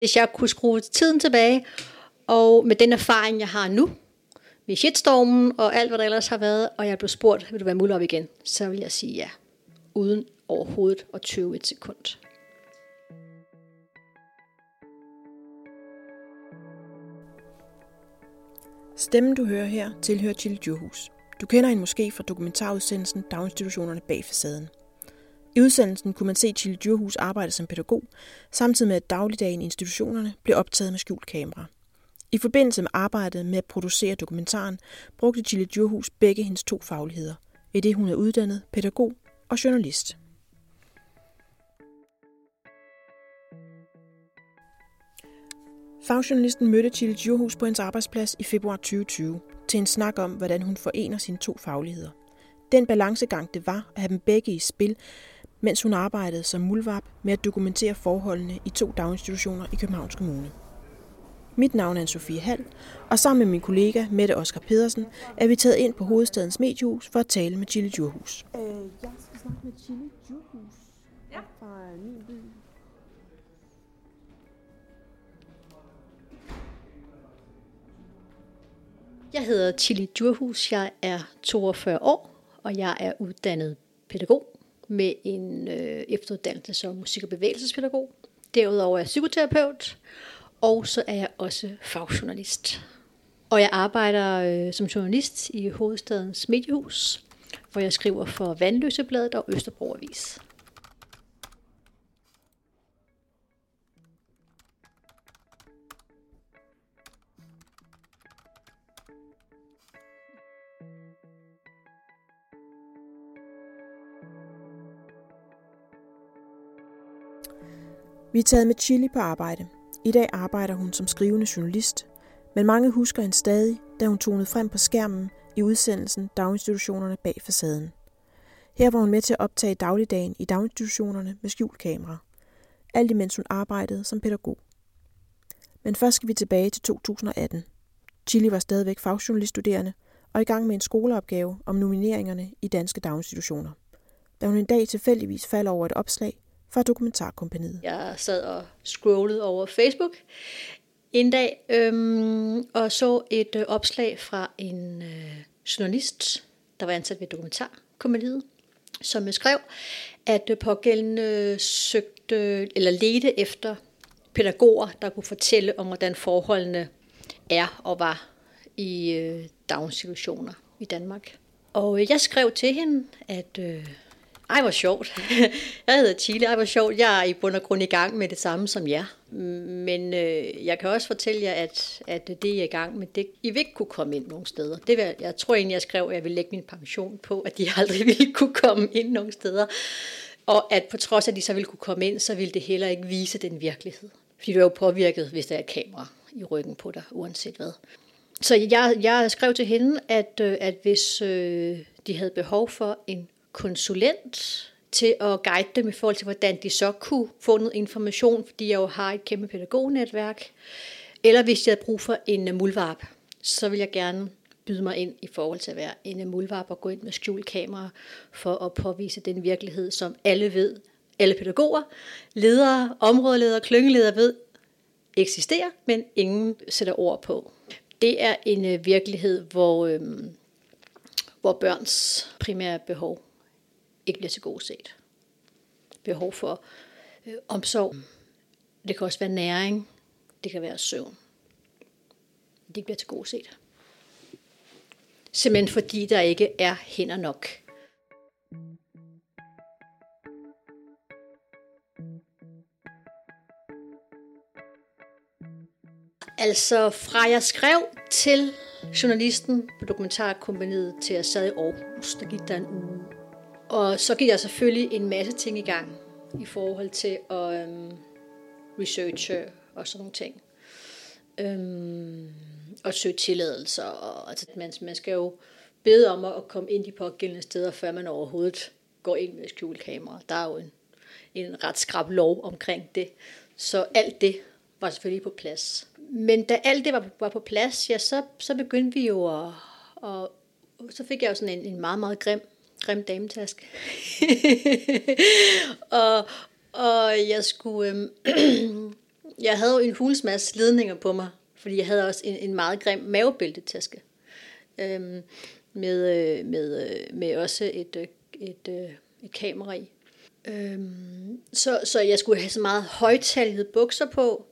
Hvis jeg kunne skrue tiden tilbage, og med den erfaring, jeg har nu, med shitstormen og alt, hvad der ellers har været, og jeg blev spurgt, vil du være mulig op igen, så vil jeg sige ja, uden overhovedet at tøve et sekund. Stemmen, du hører her, tilhører Chili Djurhus. Du kender hende måske fra dokumentarudsendelsen Daginstitutionerne bag facaden. I udsendelsen kunne man se Chile Djurhus arbejde som pædagog, samtidig med at dagligdagen i institutionerne blev optaget med skjult kamera. I forbindelse med arbejdet med at producere dokumentaren, brugte Chile Djurhus begge hendes to fagligheder, i det hun er uddannet pædagog og journalist. Fagjournalisten mødte Chile Djurhus på hendes arbejdsplads i februar 2020 til en snak om, hvordan hun forener sine to fagligheder. Den balancegang det var at have dem begge i spil, mens hun arbejdede som mulvarp med at dokumentere forholdene i to daginstitutioner i Københavns Kommune. Mit navn er Sofie Hall, og sammen med min kollega Mette Oskar Pedersen er vi taget ind på hovedstadens mediehus for at tale med Chili Djurhus. Øh, jeg skal snakke med Chili Djurhus ja. fra min by. Jeg hedder Chili Djurhus, jeg er 42 år, og jeg er uddannet pædagog med en øh, efteruddannelse som musik- og bevægelsespædagog. Derudover er jeg psykoterapeut, og så er jeg også fagjournalist. Og jeg arbejder øh, som journalist i hovedstadens mediehus, hvor jeg skriver for Vandløsebladet og Østerbro Avis. Vi er taget med Chili på arbejde. I dag arbejder hun som skrivende journalist, men mange husker hende stadig, da hun tonede frem på skærmen i udsendelsen Daginstitutionerne bag facaden. Her var hun med til at optage dagligdagen i daginstitutionerne med skjult kamera. Alt imens hun arbejdede som pædagog. Men først skal vi tilbage til 2018. Chili var stadigvæk fagjournaliststuderende og i gang med en skoleopgave om nomineringerne i danske daginstitutioner. Da hun en dag tilfældigvis falder over et opslag, fra Dokumentarkompaniet. Jeg sad og scrollede over Facebook en dag øhm, og så et øh, opslag fra en øh, journalist, der var ansat ved Dokumentarkompaniet, som øh, skrev, at øh, pågældende søgte eller ledte efter pædagoger, der kunne fortælle om, hvordan forholdene er og var i øh, daginstitutioner i Danmark. Og øh, jeg skrev til hende, at øh, ej, hvor sjovt. Jeg hedder Chile, ej, hvor sjovt. Jeg er i bund og grund i gang med det samme som jer. Men øh, jeg kan også fortælle jer, at, at det, I er i gang med, det, I vil ikke kunne komme ind nogen steder. Det vil, jeg tror egentlig, jeg skrev, at jeg vil lægge min pension på, at de aldrig ville kunne komme ind nogen steder. Og at på trods af, at de så ville kunne komme ind, så ville det heller ikke vise den virkelighed. Fordi du er jo påvirket, hvis der er et kamera i ryggen på dig, uanset hvad. Så jeg, jeg skrev til hende, at, øh, at hvis øh, de havde behov for en konsulent til at guide dem i forhold til, hvordan de så kunne få noget information, fordi jeg jo har et kæmpe pædagognetværk. Eller hvis jeg havde brug for en øh, mulvarp, så vil jeg gerne byde mig ind i forhold til at være en øh, mulvarp og gå ind med skjult kamera for at påvise den virkelighed, som alle ved, alle pædagoger, ledere, områdeledere, klyngeledere ved eksisterer, men ingen sætter ord på. Det er en øh, virkelighed, hvor, øhm, hvor børns primære behov ikke bliver til god set. Behov for øh, omsorg. Det kan også være næring. Det kan være søvn. Det ikke bliver til god set. Simpelthen fordi der ikke er hænder nok. Altså fra jeg skrev til journalisten på dokumentarkompaniet til jeg sad i Aarhus, der gik der en uge. Og så gik jeg selvfølgelig en masse ting i gang i forhold til at øhm, researche og sådan nogle ting. Øhm, og søge tilladelser. Og, altså, man, man skal jo bede om at komme ind de pågældende steder, før man overhovedet går ind med skjulkamera. Der er jo en, en ret skrab lov omkring det. Så alt det var selvfølgelig på plads. Men da alt det var, var på plads, ja, så, så begyndte vi jo at, at så fik jeg jo sådan en, en meget, meget grim grim dametask. og, og jeg skulle, øhm, jeg havde jo en hulens masse ledninger på mig, fordi jeg havde også en, en meget grim mavebæltetaske. Øhm, med, øh, med, øh, med også et, øh, et, et, et kamera i. Øhm, så, så jeg skulle have så meget højtalede bukser på,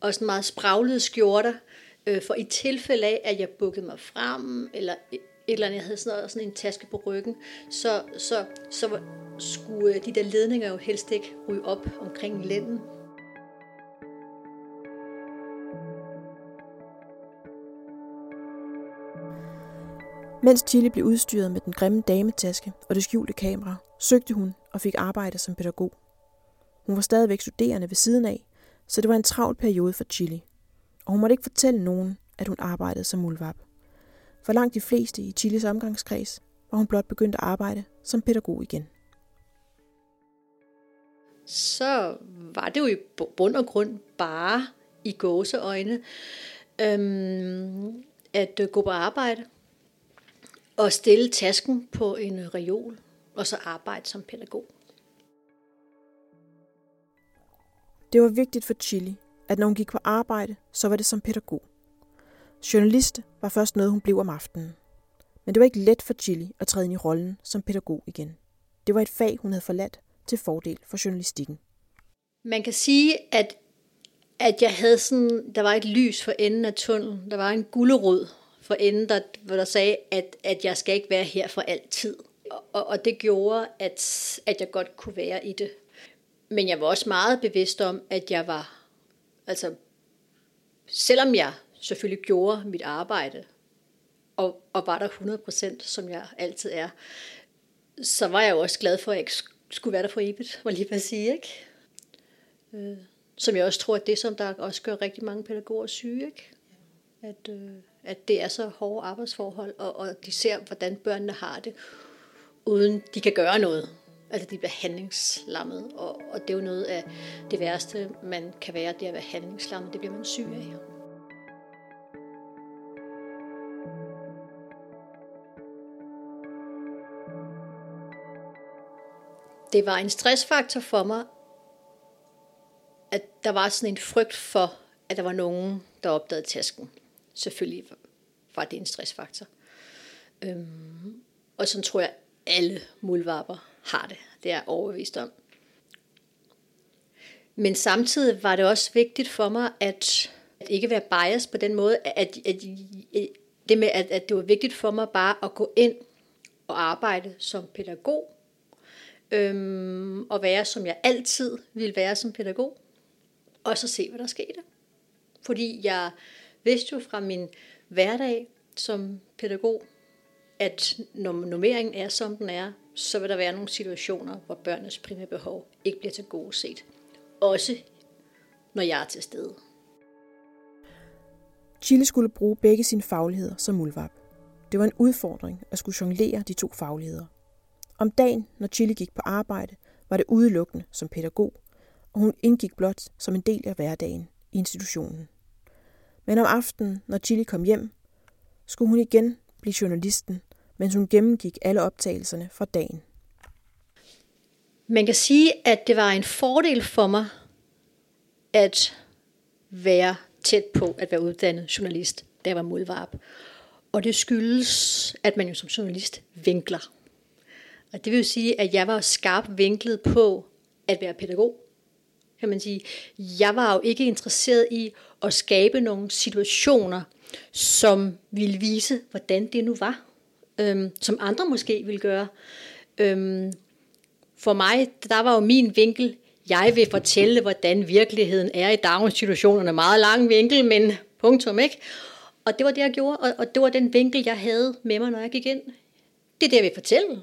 og sådan meget spraglede skjorter, øh, for i tilfælde af, at jeg bukkede mig frem, eller et eller andet, jeg havde sådan, noget, sådan en taske på ryggen, så, så, så skulle øh, de der ledninger jo helst ikke ryge op omkring lænden. Mens Tilly blev udstyret med den grimme dametaske og det skjulte kamera, søgte hun og fik arbejde som pædagog. Hun var stadigvæk studerende ved siden af, så det var en travl periode for Chili. Og hun måtte ikke fortælle nogen, at hun arbejdede som mulvap. For langt de fleste i Chilis omgangskreds var hun blot begyndt at arbejde som pædagog igen. Så var det jo i bund og grund bare i gåseøjne øhm, at øh, gå på arbejde og stille tasken på en reol og så arbejde som pædagog. Det var vigtigt for Chili, at når hun gik på arbejde, så var det som pædagog. Journalist var først noget, hun blev om aftenen. Men det var ikke let for Chili at træde ind i rollen som pædagog igen. Det var et fag, hun havde forladt til fordel for journalistikken. Man kan sige, at, at jeg havde sådan, der var et lys for enden af tunnelen. Der var en gullerod for enden, der, hvor der sagde, at, at jeg skal ikke være her for altid. Og, og det gjorde, at, at jeg godt kunne være i det. Men jeg var også meget bevidst om, at jeg var, altså, selvom jeg selvfølgelig gjorde mit arbejde, og, og var der 100%, som jeg altid er, så var jeg jo også glad for, at jeg ikke skulle være der for evigt, var lige at sige, ikke? Øh, som jeg også tror, at det, som der også gør rigtig mange pædagoger syge, ikke? At, øh, at det er så hårde arbejdsforhold, og, og de ser, hvordan børnene har det, uden de kan gøre noget. Altså de bliver handlingslammet, og, og det er jo noget af det værste, man kan være, det at være handlingslammet. Det bliver man syg af. Det var en stressfaktor for mig, at der var sådan en frygt for, at der var nogen, der opdagede tasken. Selvfølgelig var det en stressfaktor. Øhm, og sådan tror jeg, alle mulvarper har det. Det er jeg overbevist om. Men samtidig var det også vigtigt for mig, at, at ikke være bias på den måde, at, at, at det med, at, at det var vigtigt for mig bare at gå ind og arbejde som pædagog, øhm, og være, som jeg altid ville være som pædagog, og så se, hvad der skete. Fordi jeg vidste jo fra min hverdag som pædagog, at når nummeringen er, som den er, så vil der være nogle situationer, hvor børnenes primære behov ikke bliver til gode set. Også når jeg er til stede. Chile skulle bruge begge sine fagligheder som mulvap. Det var en udfordring at skulle jonglere de to fagligheder. Om dagen, når Chili gik på arbejde, var det udelukkende som pædagog, og hun indgik blot som en del af hverdagen i institutionen. Men om aftenen, når Chili kom hjem, skulle hun igen blive journalisten, mens hun gennemgik alle optagelserne fra dagen. Man kan sige, at det var en fordel for mig at være tæt på at være uddannet journalist, da jeg var modvarp. Og det skyldes, at man jo som journalist vinkler. Og det vil sige, at jeg var skarp vinklet på at være pædagog. Kan man sige. Jeg var jo ikke interesseret i at skabe nogle situationer, som ville vise, hvordan det nu var. Øhm, som andre måske ville gøre. Øhm, for mig, der var jo min vinkel, jeg vil fortælle, hvordan virkeligheden er i daginstitutionerne. Meget lang vinkel, men punktum, ikke? Og det var det, jeg gjorde, og, og det var den vinkel, jeg havde med mig, når jeg gik ind. Det er det, jeg vil fortælle.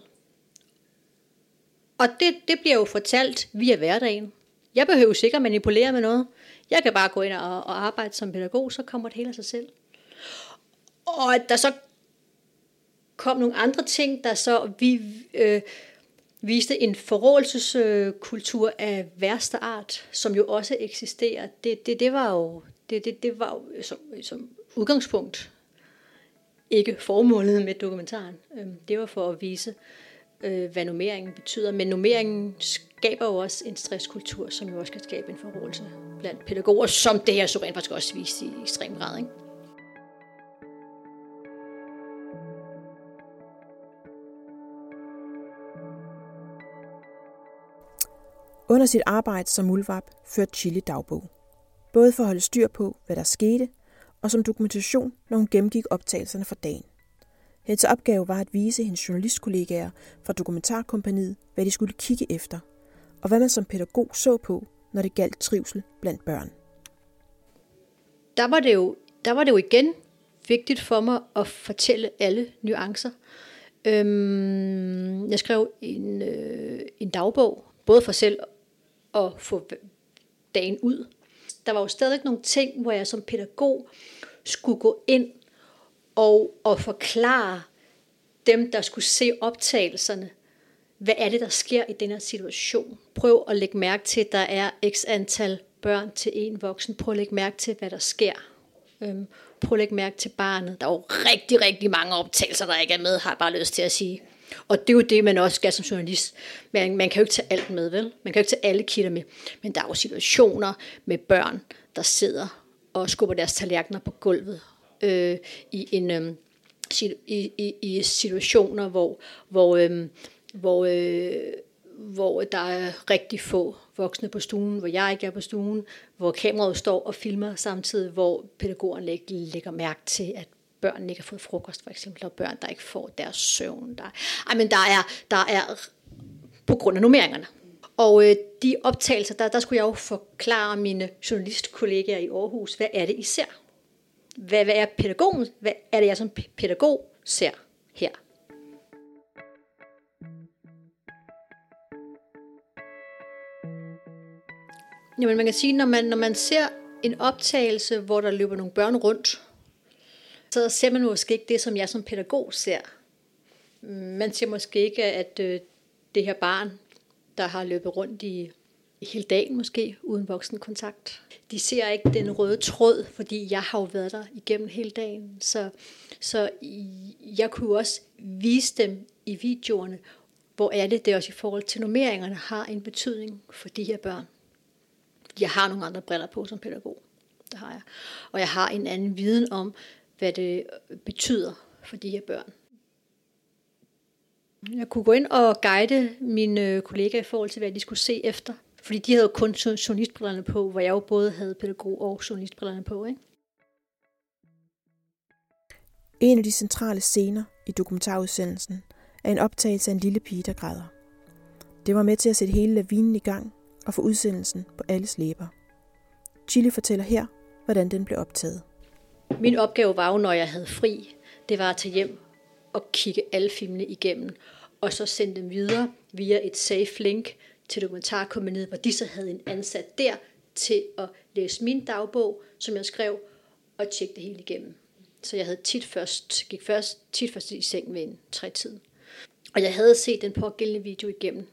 Og det, det bliver jo fortalt via hverdagen. Jeg behøver sikkert manipulere med noget. Jeg kan bare gå ind og, og arbejde som pædagog, så kommer det hele af sig selv. Og at der så kom nogle andre ting, der så vi øh, viste en forrådelseskultur af værste art, som jo også eksisterer. Det, det, det var jo det, det, det var jo som, som udgangspunkt ikke formålet med dokumentaren. Øhm, det var for at vise, øh, Øh, hvad nummeringen betyder. Men nummeringen skaber jo også en stresskultur, som jo også kan skabe en forrådelse blandt pædagoger, som det her så rent faktisk også viste i ekstrem grad. Ikke? Under sit arbejde som mulvap førte Chili dagbog. Både for at holde styr på, hvad der skete, og som dokumentation, når hun gennemgik optagelserne for dagen. Hendes opgave var at vise hendes journalistkollegaer fra dokumentarkompaniet, hvad de skulle kigge efter, og hvad man som pædagog så på, når det galt trivsel blandt børn. Der var det jo, der var det jo igen vigtigt for mig at fortælle alle nuancer. Øhm, jeg skrev en, øh, en dagbog, både for selv at få dagen ud. Der var jo stadig nogle ting, hvor jeg som pædagog skulle gå ind og, og forklare dem, der skulle se optagelserne, hvad er det, der sker i den her situation. Prøv at lægge mærke til, at der er x antal børn til en voksen. Prøv at lægge mærke til, hvad der sker. Øhm, prøv at lægge mærke til barnet. Der er jo rigtig, rigtig mange optagelser, der ikke er med, har jeg bare lyst til at sige. Og det er jo det, man også skal som journalist. Man, man kan jo ikke tage alt med, vel? Man kan jo ikke tage alle kilder med. Men der er jo situationer med børn, der sidder og skubber deres tallerkener på gulvet øh, i en... Øh, i, i, i situationer, hvor, hvor, øh, hvor, øh, hvor der er rigtig få voksne på stuen, hvor jeg ikke er på stuen, hvor kameraet står og filmer samtidig, hvor pædagogerne ikke lægger mærke til, at børn ikke har fået frokost, for eksempel, og børn, der ikke får deres søvn. Der, ej, men der er, der er på grund af nummeringerne. Og øh, de optagelser, der, der skulle jeg jo forklare mine journalistkollegaer i Aarhus, hvad er det, I ser? Hvad, hvad er pædagogen? Hvad er det, jeg som pædagog ser her? Jamen man kan sige, når man, når man ser en optagelse, hvor der løber nogle børn rundt, så ser man måske ikke det, som jeg som pædagog ser. Man ser måske ikke, at øh, det her barn, der har løbet rundt i hele dagen måske, uden voksenkontakt. De ser ikke den røde tråd, fordi jeg har jo været der igennem hele dagen. Så, så jeg kunne også vise dem i videoerne, hvor er det, det også i forhold til nummeringerne har en betydning for de her børn. Jeg har nogle andre briller på som pædagog. Det har jeg. Og jeg har en anden viden om, hvad det betyder for de her børn. Jeg kunne gå ind og guide mine øh, kollegaer i forhold til, hvad de skulle se efter. Fordi de havde jo kun journalistbrillerne på, hvor jeg jo både havde pædagog og journalistbrillerne på. Ikke? En af de centrale scener i dokumentarudsendelsen er en optagelse af en lille pige, der græder. Det var med til at sætte hele lavinen i gang og få udsendelsen på alles læber. Chili fortæller her, hvordan den blev optaget. Min opgave var jo, når jeg havde fri, det var at tage hjem og kigge alle filmene igennem, og så sende dem videre via et safe link til dokumentarkompaniet, hvor de så havde en ansat der til at læse min dagbog, som jeg skrev, og tjekke det hele igennem. Så jeg havde tit først, gik først, tit først i seng ved en tre tid. Og jeg havde set den pågældende video igennem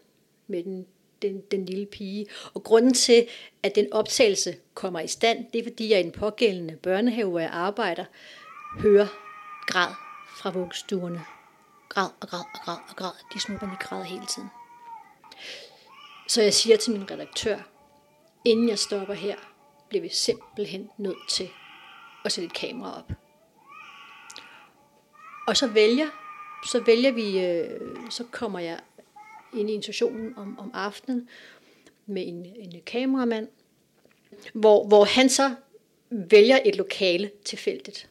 med den, den, den lille pige. Og grunden til, at den optagelse kommer i stand, det er fordi jeg i den pågældende børnehave, hvor jeg arbejder, hører græd fra vuggestuerne. Græd og græd og græd og græd. De små børn, græder hele tiden. Så jeg siger til min redaktør, inden jeg stopper her, bliver vi simpelthen nødt til at sætte et kamera op. Og så vælger, så vælger vi, øh, så kommer jeg ind i institutionen om, om aftenen med en, en kameramand, hvor, hvor han så vælger et lokale tilfældigt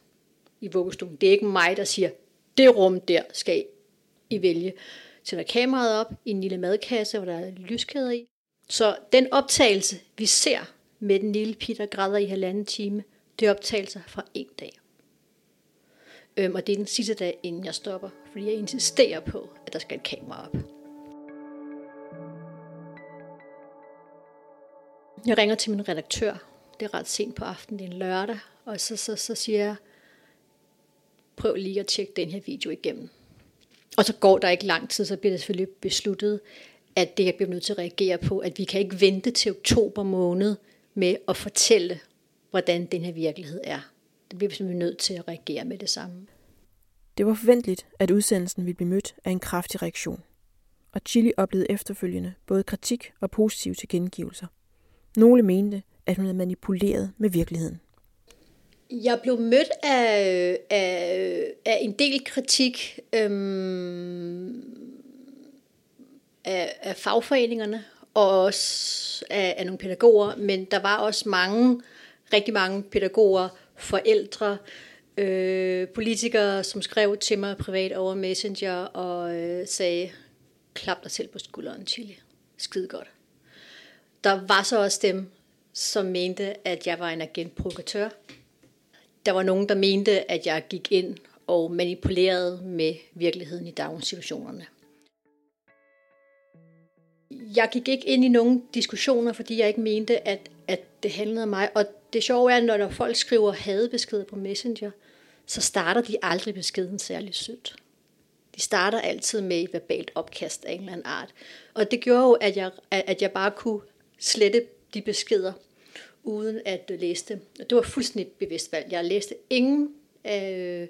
i vuggestuen. Det er ikke mig, der siger, det rum der skal I vælge. Sætter kameraet op i en lille madkasse, hvor der er lyskæder i. Så den optagelse, vi ser med den lille pige, der græder i halvanden time, det er optagelser fra en dag. Øhm, og det er den sidste dag, inden jeg stopper, fordi jeg insisterer på, at der skal et kamera op. Jeg ringer til min redaktør. Det er ret sent på aftenen, det er en lørdag. Og så, så, så siger jeg, prøv lige at tjekke den her video igennem. Og så går der ikke lang tid, så bliver det selvfølgelig besluttet, at det jeg bliver nødt til at reagere på, at vi kan ikke vente til oktober måned med at fortælle, hvordan den her virkelighed er. Det bliver vi simpelthen nødt til at reagere med det samme. Det var forventeligt, at udsendelsen ville blive mødt af en kraftig reaktion. og Chili oplevede efterfølgende både kritik og positive tilkendegivelser. Nogle mente, at hun havde manipuleret med virkeligheden. Jeg blev mødt af, af, af en del kritik øhm, af, af fagforeningerne og også af, af nogle pædagoger, men der var også mange, rigtig mange pædagoger, forældre, øh, politikere, som skrev til mig privat over Messenger og øh, sagde, klap dig selv på skulderen, Chili. Skide godt. Der var så også dem, som mente, at jeg var en agent-provokatør. Der var nogen, der mente, at jeg gik ind og manipulerede med virkeligheden i daginstitutionerne. Jeg gik ikke ind i nogen diskussioner, fordi jeg ikke mente, at, at det handlede om mig. Og det sjove er, når folk skriver hadebeskeder på Messenger, så starter de aldrig beskeden særlig sødt. De starter altid med et verbalt opkast af en eller anden art. Og det gjorde jo, at jeg, at jeg bare kunne slette de beskeder, uden at læse dem. Og det var fuldstændig bevidst valg. Jeg læste ingen af øh,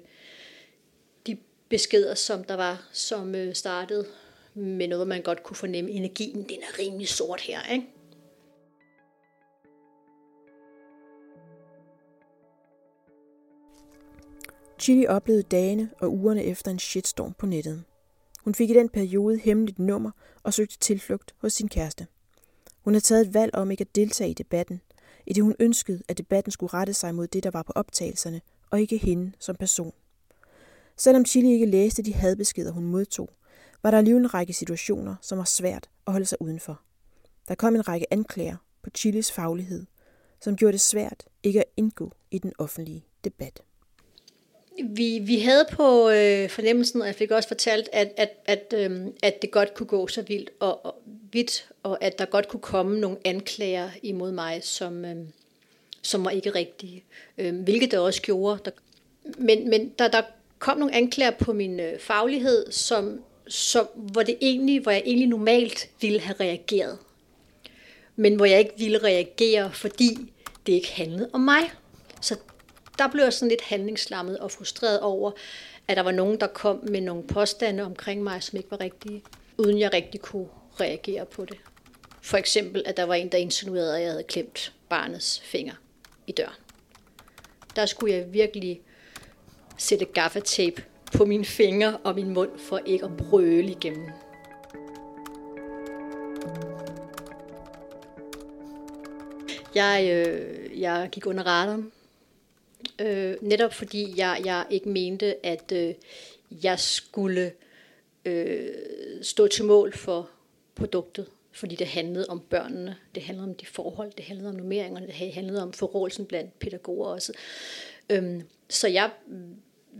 de beskeder, som der var, som øh, startede med noget, man godt kunne fornemme. Energien, den er rimelig sort her, ikke? Chili oplevede dagene og ugerne efter en shitstorm på nettet. Hun fik i den periode hemmeligt nummer og søgte tilflugt hos sin kæreste. Hun havde taget et valg om ikke at deltage i debatten, i det hun ønskede, at debatten skulle rette sig mod det, der var på optagelserne, og ikke hende som person. Selvom Chili ikke læste de hadbeskeder, hun modtog, var der alligevel en række situationer, som var svært at holde sig udenfor. Der kom en række anklager på Chiles faglighed, som gjorde det svært ikke at indgå i den offentlige debat vi, vi havde på øh, fornemmelsen, og jeg fik også fortalt, at, at, at, øh, at det godt kunne gå så vildt og, og vidt, og at der godt kunne komme nogle anklager imod mig, som, øh, som var ikke rigtige. Øh, hvilket der også gjorde. Der, men men der, der kom nogle anklager på min øh, faglighed, som, som, hvor, det egentlig, hvor jeg egentlig normalt ville have reageret. Men hvor jeg ikke ville reagere, fordi det ikke handlede om mig. Så der blev jeg sådan lidt handlingslammet og frustreret over, at der var nogen, der kom med nogle påstande omkring mig, som ikke var rigtige, uden jeg rigtig kunne reagere på det. For eksempel, at der var en, der insinuerede, at jeg havde klemt barnets finger i døren. Der skulle jeg virkelig sætte gaffatape på mine fingre og min mund for ikke at brøle igennem. Jeg, øh, jeg gik under radaren Øh, netop fordi jeg, jeg ikke mente, at øh, jeg skulle øh, stå til mål for produktet. Fordi det handlede om børnene, det handlede om de forhold, det handlede om nummeringerne, det handlede om forrådelsen blandt pædagoger også. Øhm, så jeg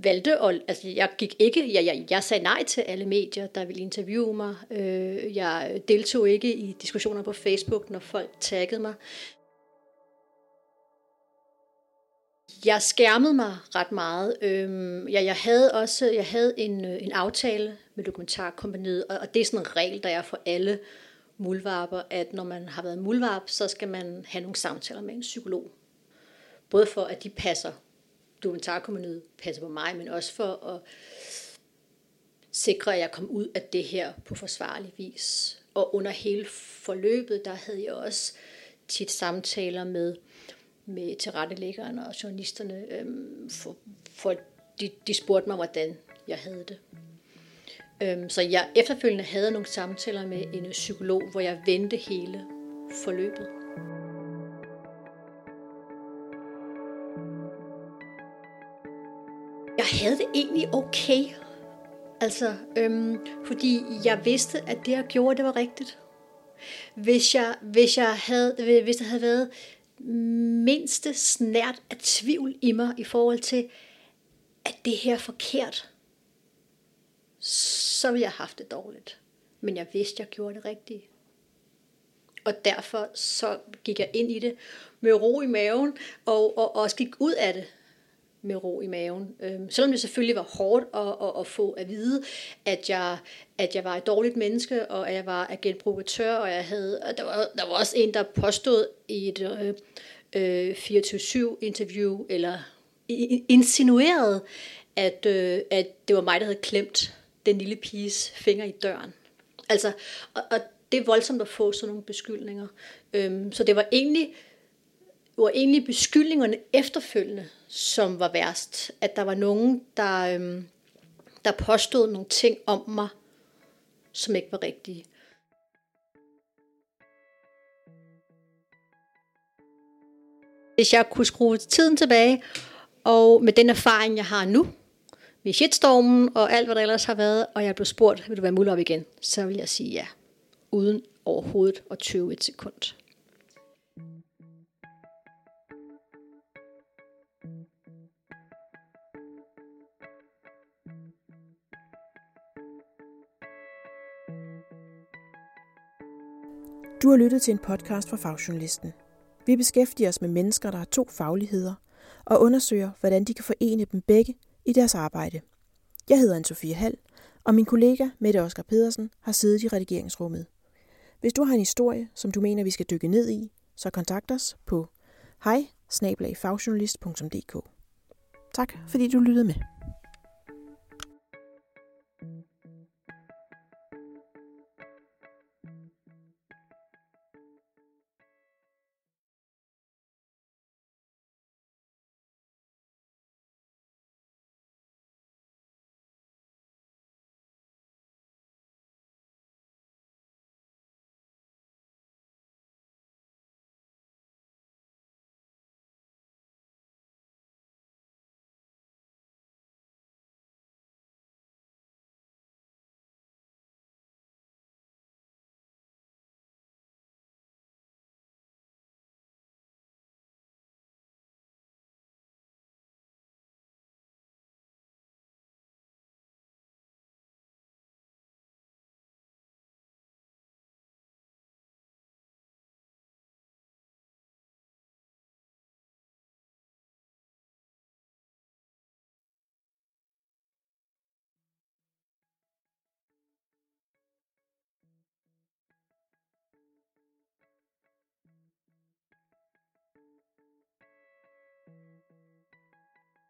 valgte, og altså jeg gik ikke, jeg, jeg, jeg sagde nej til alle medier, der ville interviewe mig. Øh, jeg deltog ikke i diskussioner på Facebook, når folk taggede mig. Jeg skærmede mig ret meget. Øhm, ja, jeg havde også jeg havde en, øh, en aftale med dokumentarkompaniet, og, og det er sådan en regel, der er for alle mulvarper, at når man har været mulvarp, så skal man have nogle samtaler med en psykolog. Både for, at de passer, dokumentarkompaniet passer på mig, men også for at sikre, at jeg kom ud af det her på forsvarlig vis. Og under hele forløbet, der havde jeg også tit samtaler med med tilrettelæggerne og journalisterne, øhm, for, for de, de spurgte mig, hvordan jeg havde det. Øhm, så jeg efterfølgende havde nogle samtaler med en psykolog, hvor jeg vendte hele forløbet. Jeg havde det egentlig okay. Altså, øhm, fordi jeg vidste, at det jeg gjorde, det var rigtigt. Hvis jeg, hvis jeg havde, hvis der havde været mindste snært af tvivl i mig i forhold til, at det her er forkert, så ville jeg have haft det dårligt. Men jeg vidste, at jeg gjorde det rigtige. Og derfor så gik jeg ind i det med ro i maven, og, og også gik ud af det med ro i maven. Øhm, selvom det selvfølgelig var hårdt at, at, at få at vide, at jeg, at jeg var et dårligt menneske, og at jeg var agentprovokatør, og jeg havde, og der, var, der var også en, der påstod i et øh, øh, 24-7 interview, eller insinuerede, at, øh, at det var mig, der havde klemt den lille piges finger i døren. Altså, og, og det er voldsomt at få sådan nogle beskyldninger. Øhm, så det var egentlig, var egentlig beskyldningerne efterfølgende, som var værst. At der var nogen, der, øhm, der påstod nogle ting om mig, som ikke var rigtige. Hvis jeg kunne skrue tiden tilbage, og med den erfaring, jeg har nu, med shitstormen og alt, hvad der ellers har været, og jeg blev spurgt, vil du være mulig op igen, så vil jeg sige ja, uden overhovedet at tøve et sekund. Du har lyttet til en podcast fra Fagjournalisten. Vi beskæftiger os med mennesker, der har to fagligheder, og undersøger, hvordan de kan forene dem begge i deres arbejde. Jeg hedder Anne-Sophie Hall, og min kollega Mette Oskar Pedersen har siddet i redigeringsrummet. Hvis du har en historie, som du mener, vi skal dykke ned i, så kontakt os på hej Tak fordi du lyttede med.